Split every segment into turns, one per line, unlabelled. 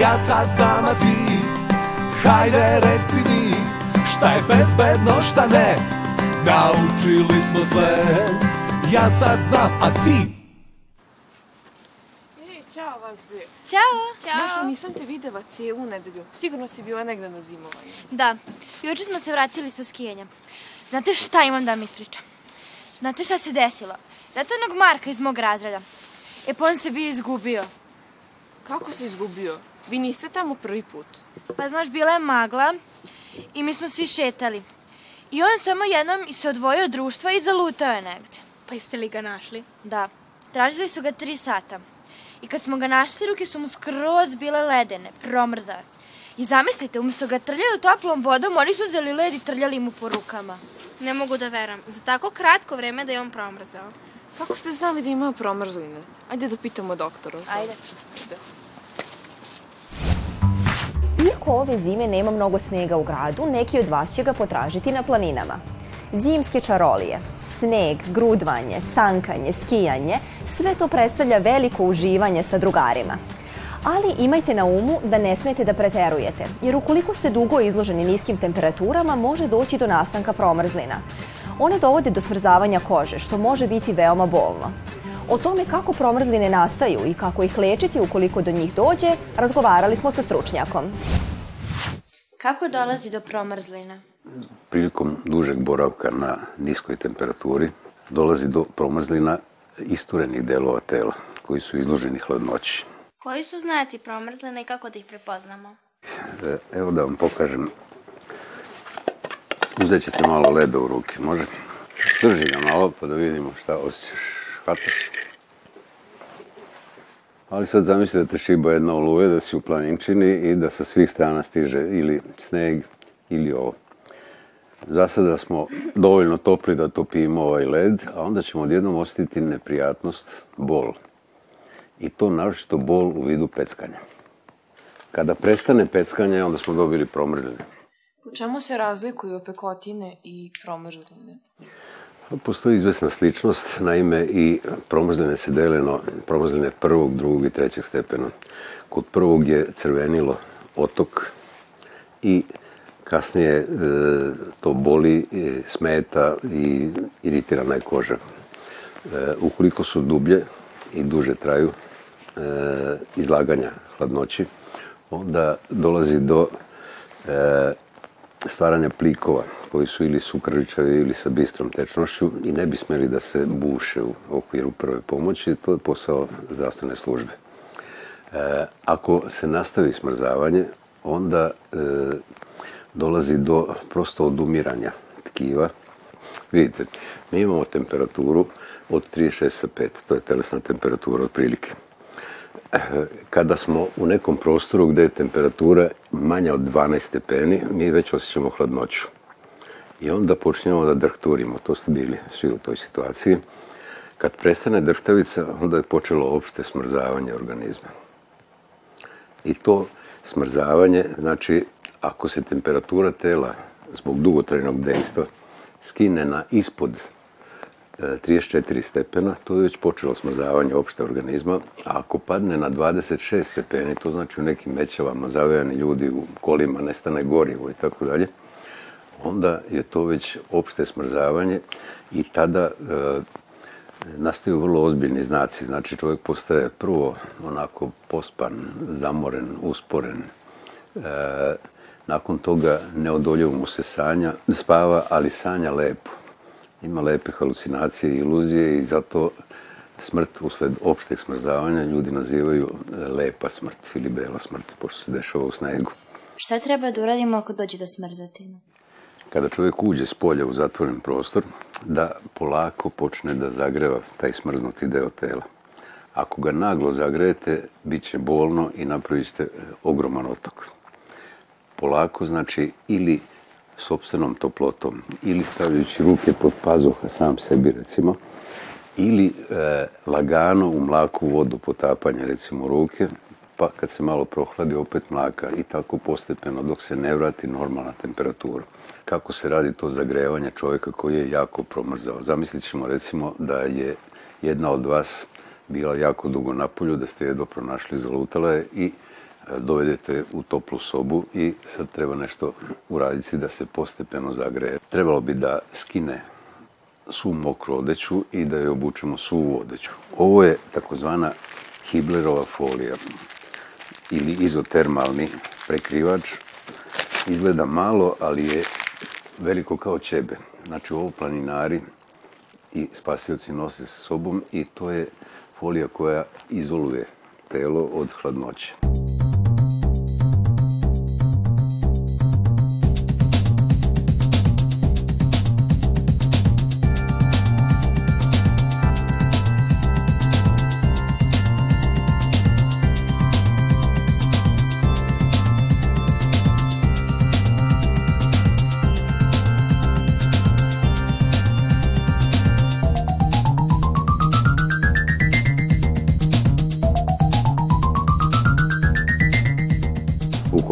Ja sad znam a ti Hajde reci mi Šta je bezbedno šta ne Naučili smo sve Ja sad znam a ti Ej, Ćao vas dve.
Ćao.
Ćao. Naša, nisam te videla cijelu nedelju. Sigurno si bila negde na zimovanju.
Da. Juče smo se vratili sa skijenja. Znate šta imam da vam ispričam? Znate šta se desilo? Zato onog Marka iz mog razreda. E, pa on se bio izgubio.
Kako se izgubio? Vi niste tamo prvi put.
Pa znaš, bila je magla i mi smo svi šetali. I on samo jednom se odvojio od društva i zalutao je negde.
Pa jeste li ga našli?
Da. Tražili su ga tri sata. I kad smo ga našli, ruke su mu skroz bile ledene, promrzave. I zamislite, umesto ga trljaju toplom vodom, oni su uzeli led i trljali mu po rukama.
Ne mogu da veram. Za tako kratko vreme da je on promrzao. Kako ste znali da ima promrzline? Ajde da pitamo doktora.
Ajde. Da.
Iako ove zime nema mnogo snega u gradu, neki od vas će ga potražiti na planinama. Zimske čarolije, sneg, grudvanje, sankanje, skijanje, sve to predstavlja veliko uživanje sa drugarima. Ali imajte na umu da ne smete da preterujete, jer ukoliko ste dugo izloženi niskim temperaturama, može doći do nastanka promrzlina. One dovode do smrzavanja kože, što može biti veoma bolno. O tome kako promrzline nastaju i kako ih lečiti ukoliko do njih dođe, razgovarali smo sa stručnjakom.
Kako dolazi do promrzlina?
Prilikom dužeg boravka na niskoj temperaturi dolazi do promrzlina isturenih delova tela koji su izloženi hladnoći.
Koji su znaci promrzlina i kako da ih prepoznamo?
E, evo da vam pokažem. Uzet ćete malo leda u ruke, može? Drži ga malo pa da vidimo šta osjećaš katastrof. Ali sad zamislite da te šiba jedna oluje, da si u planinčini i da sa svih strana stiže ili sneg ili ovo. Za sada smo dovoljno topli da topimo ovaj led, a onda ćemo odjednom osjetiti neprijatnost, bol. I to naročito bol u vidu peckanja. Kada prestane peckanje, onda smo dobili promrzline.
Po čemu se razlikuju pekotine i promrzline?
Postoji izvesna sličnost, naime i promrzljene se deleno, na prvog, drugog i trećeg stepena. Kod prvog je crvenilo otok i kasnije e, to boli, e, smeta i iritirana je koža. E, ukoliko su dublje i duže traju e, izlaganja hladnoći, onda dolazi do e, stvaranja plikova, koji su ili sukrvičavi ili sa bistrom tečnošću i ne bi smeli da se buše u okviru prve pomoći. To je posao zdravstvene službe. E, ako se nastavi smrzavanje, onda e, dolazi do prosto odumiranja tkiva. Vidite, mi imamo temperaturu od 36,5, to je telesna temperatura otprilike. E, kada smo u nekom prostoru gde je temperatura manja od 12 stepeni, mi već osjećamo hladnoću. I onda počinjemo da drhturimo, to ste bili svi u toj situaciji. Kad prestane drhtavica, onda je počelo opšte smrzavanje organizma. I to smrzavanje, znači, ako se temperatura tela zbog dugotrajnog dejstva skine na ispod 34 e, stepena, to je već počelo smrzavanje opšte organizma, a ako padne na 26 stepeni, to znači u nekim mećavama zavejani ljudi u kolima, nestane gorivo i tako dalje, onda je to već opšte smrzavanje i tada e, nastaju vrlo ozbiljni znaci. Znači čovjek postaje prvo onako pospan, zamoren, usporen. E, nakon toga neodoljivo mu se sanja, spava, ali sanja lepo. Ima lepe halucinacije i iluzije i zato smrt usled opšteg smrzavanja ljudi nazivaju e, lepa smrt ili bela smrt, pošto se dešava u snegu.
Šta treba da uradimo ako dođe do smrzotine?
kada čovjek uđe s polja u zatvoren prostor, da polako počne da zagreva taj smrznuti deo tela. Ako ga naglo zagrejete, bit će bolno i napravite e, ogroman otok. Polako znači ili sobstvenom toplotom, ili stavljajući ruke pod pazuha sam sebi recimo, ili e, lagano u mlaku vodu potapanje recimo ruke, pa kad se malo prohladi opet mlaka i tako postepeno dok se ne vrati normalna temperatura. Kako se radi to zagrevanje čovjeka koji je jako promrzao? Zamislit ćemo recimo da je jedna od vas bila jako dugo na polju, da ste jedva pronašli zalutala i e, dovedete u toplu sobu i sad treba nešto uraditi da se postepeno zagreje. Trebalo bi da skine su mokru odeću i da je obučemo suvu odeću. Ovo je takozvana Hiblerova folija ili izotermalni prekrivač. Izgleda malo, ali je veliko kao ćebe. Znači ovo planinari i spasioci nose sa sobom i to je folija koja izoluje telo od hladnoće.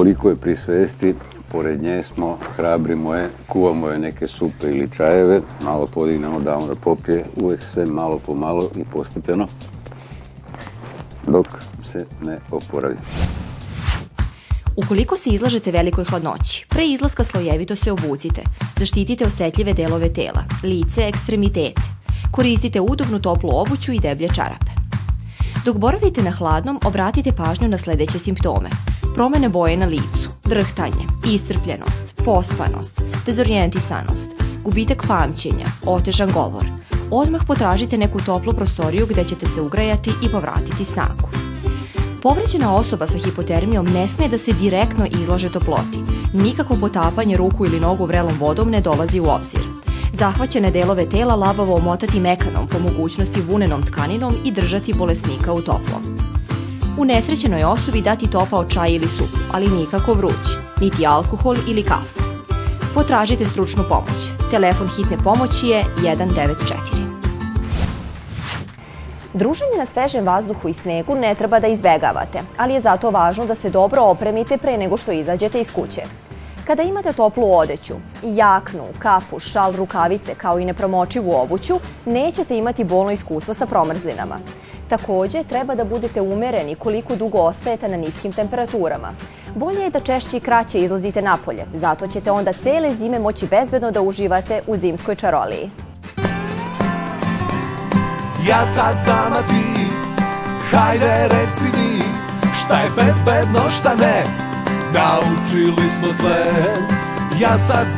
koliko je pri svesti, pored nje smo, hrabrimo je, kuvamo je neke supe ili čajeve, malo podignemo da ona popije, uvek sve malo po malo i postepeno, dok se ne oporavi.
Ukoliko se izlažete velikoj hladnoći, pre izlaska slojevito se obucite, zaštitite osetljive delove tela, lice, ekstremitete. Koristite udobnu toplu obuću i deblje čarape. Dok boravite na hladnom, obratite pažnju na sledeće simptome – promene boje na licu, drhtanje, iscrpljenost, pospanost, dezorijentisanost, gubitak pamćenja, otežan govor. Odmah potražite neku toplu prostoriju gde ćete se ugrajati i povratiti snagu. Povređena osoba sa hipotermijom ne sme da se direktno izlaže toploti. Nikako potapanje ruku ili nogu vrelom vodom ne dolazi u obzir. Zahvaćene delove tela labavo omotati mekanom, po mogućnosti vunenom tkaninom i držati bolesnika u toplom. U nesrećenoj osobi dati topao čaj ili supu, ali nikako vruć, niti alkohol ili kafu. Potražite stručnu pomoć. Telefon hitne pomoći je 194. Druženje na svežem vazduhu i snegu ne treba da izbegavate, ali je zato važno da se dobro opremite pre nego što izađete iz kuće. Kada imate toplu odeću, jaknu, kapu, šal, rukavice kao i nepromočivu obuću, nećete imati bolno iskustvo sa promrzlinama. Takođe, treba da budete umereni koliko dugo ostajete na niskim temperaturama. Bolje je da češće i kraće izlazite napolje, zato ćete onda cele zime moći bezbedno da uživate u zimskoj čaroliji. Ja sad znam, a ti, hajde reci mi, šta je bezbedno, šta ne, naučili smo sve. Ja sad znam,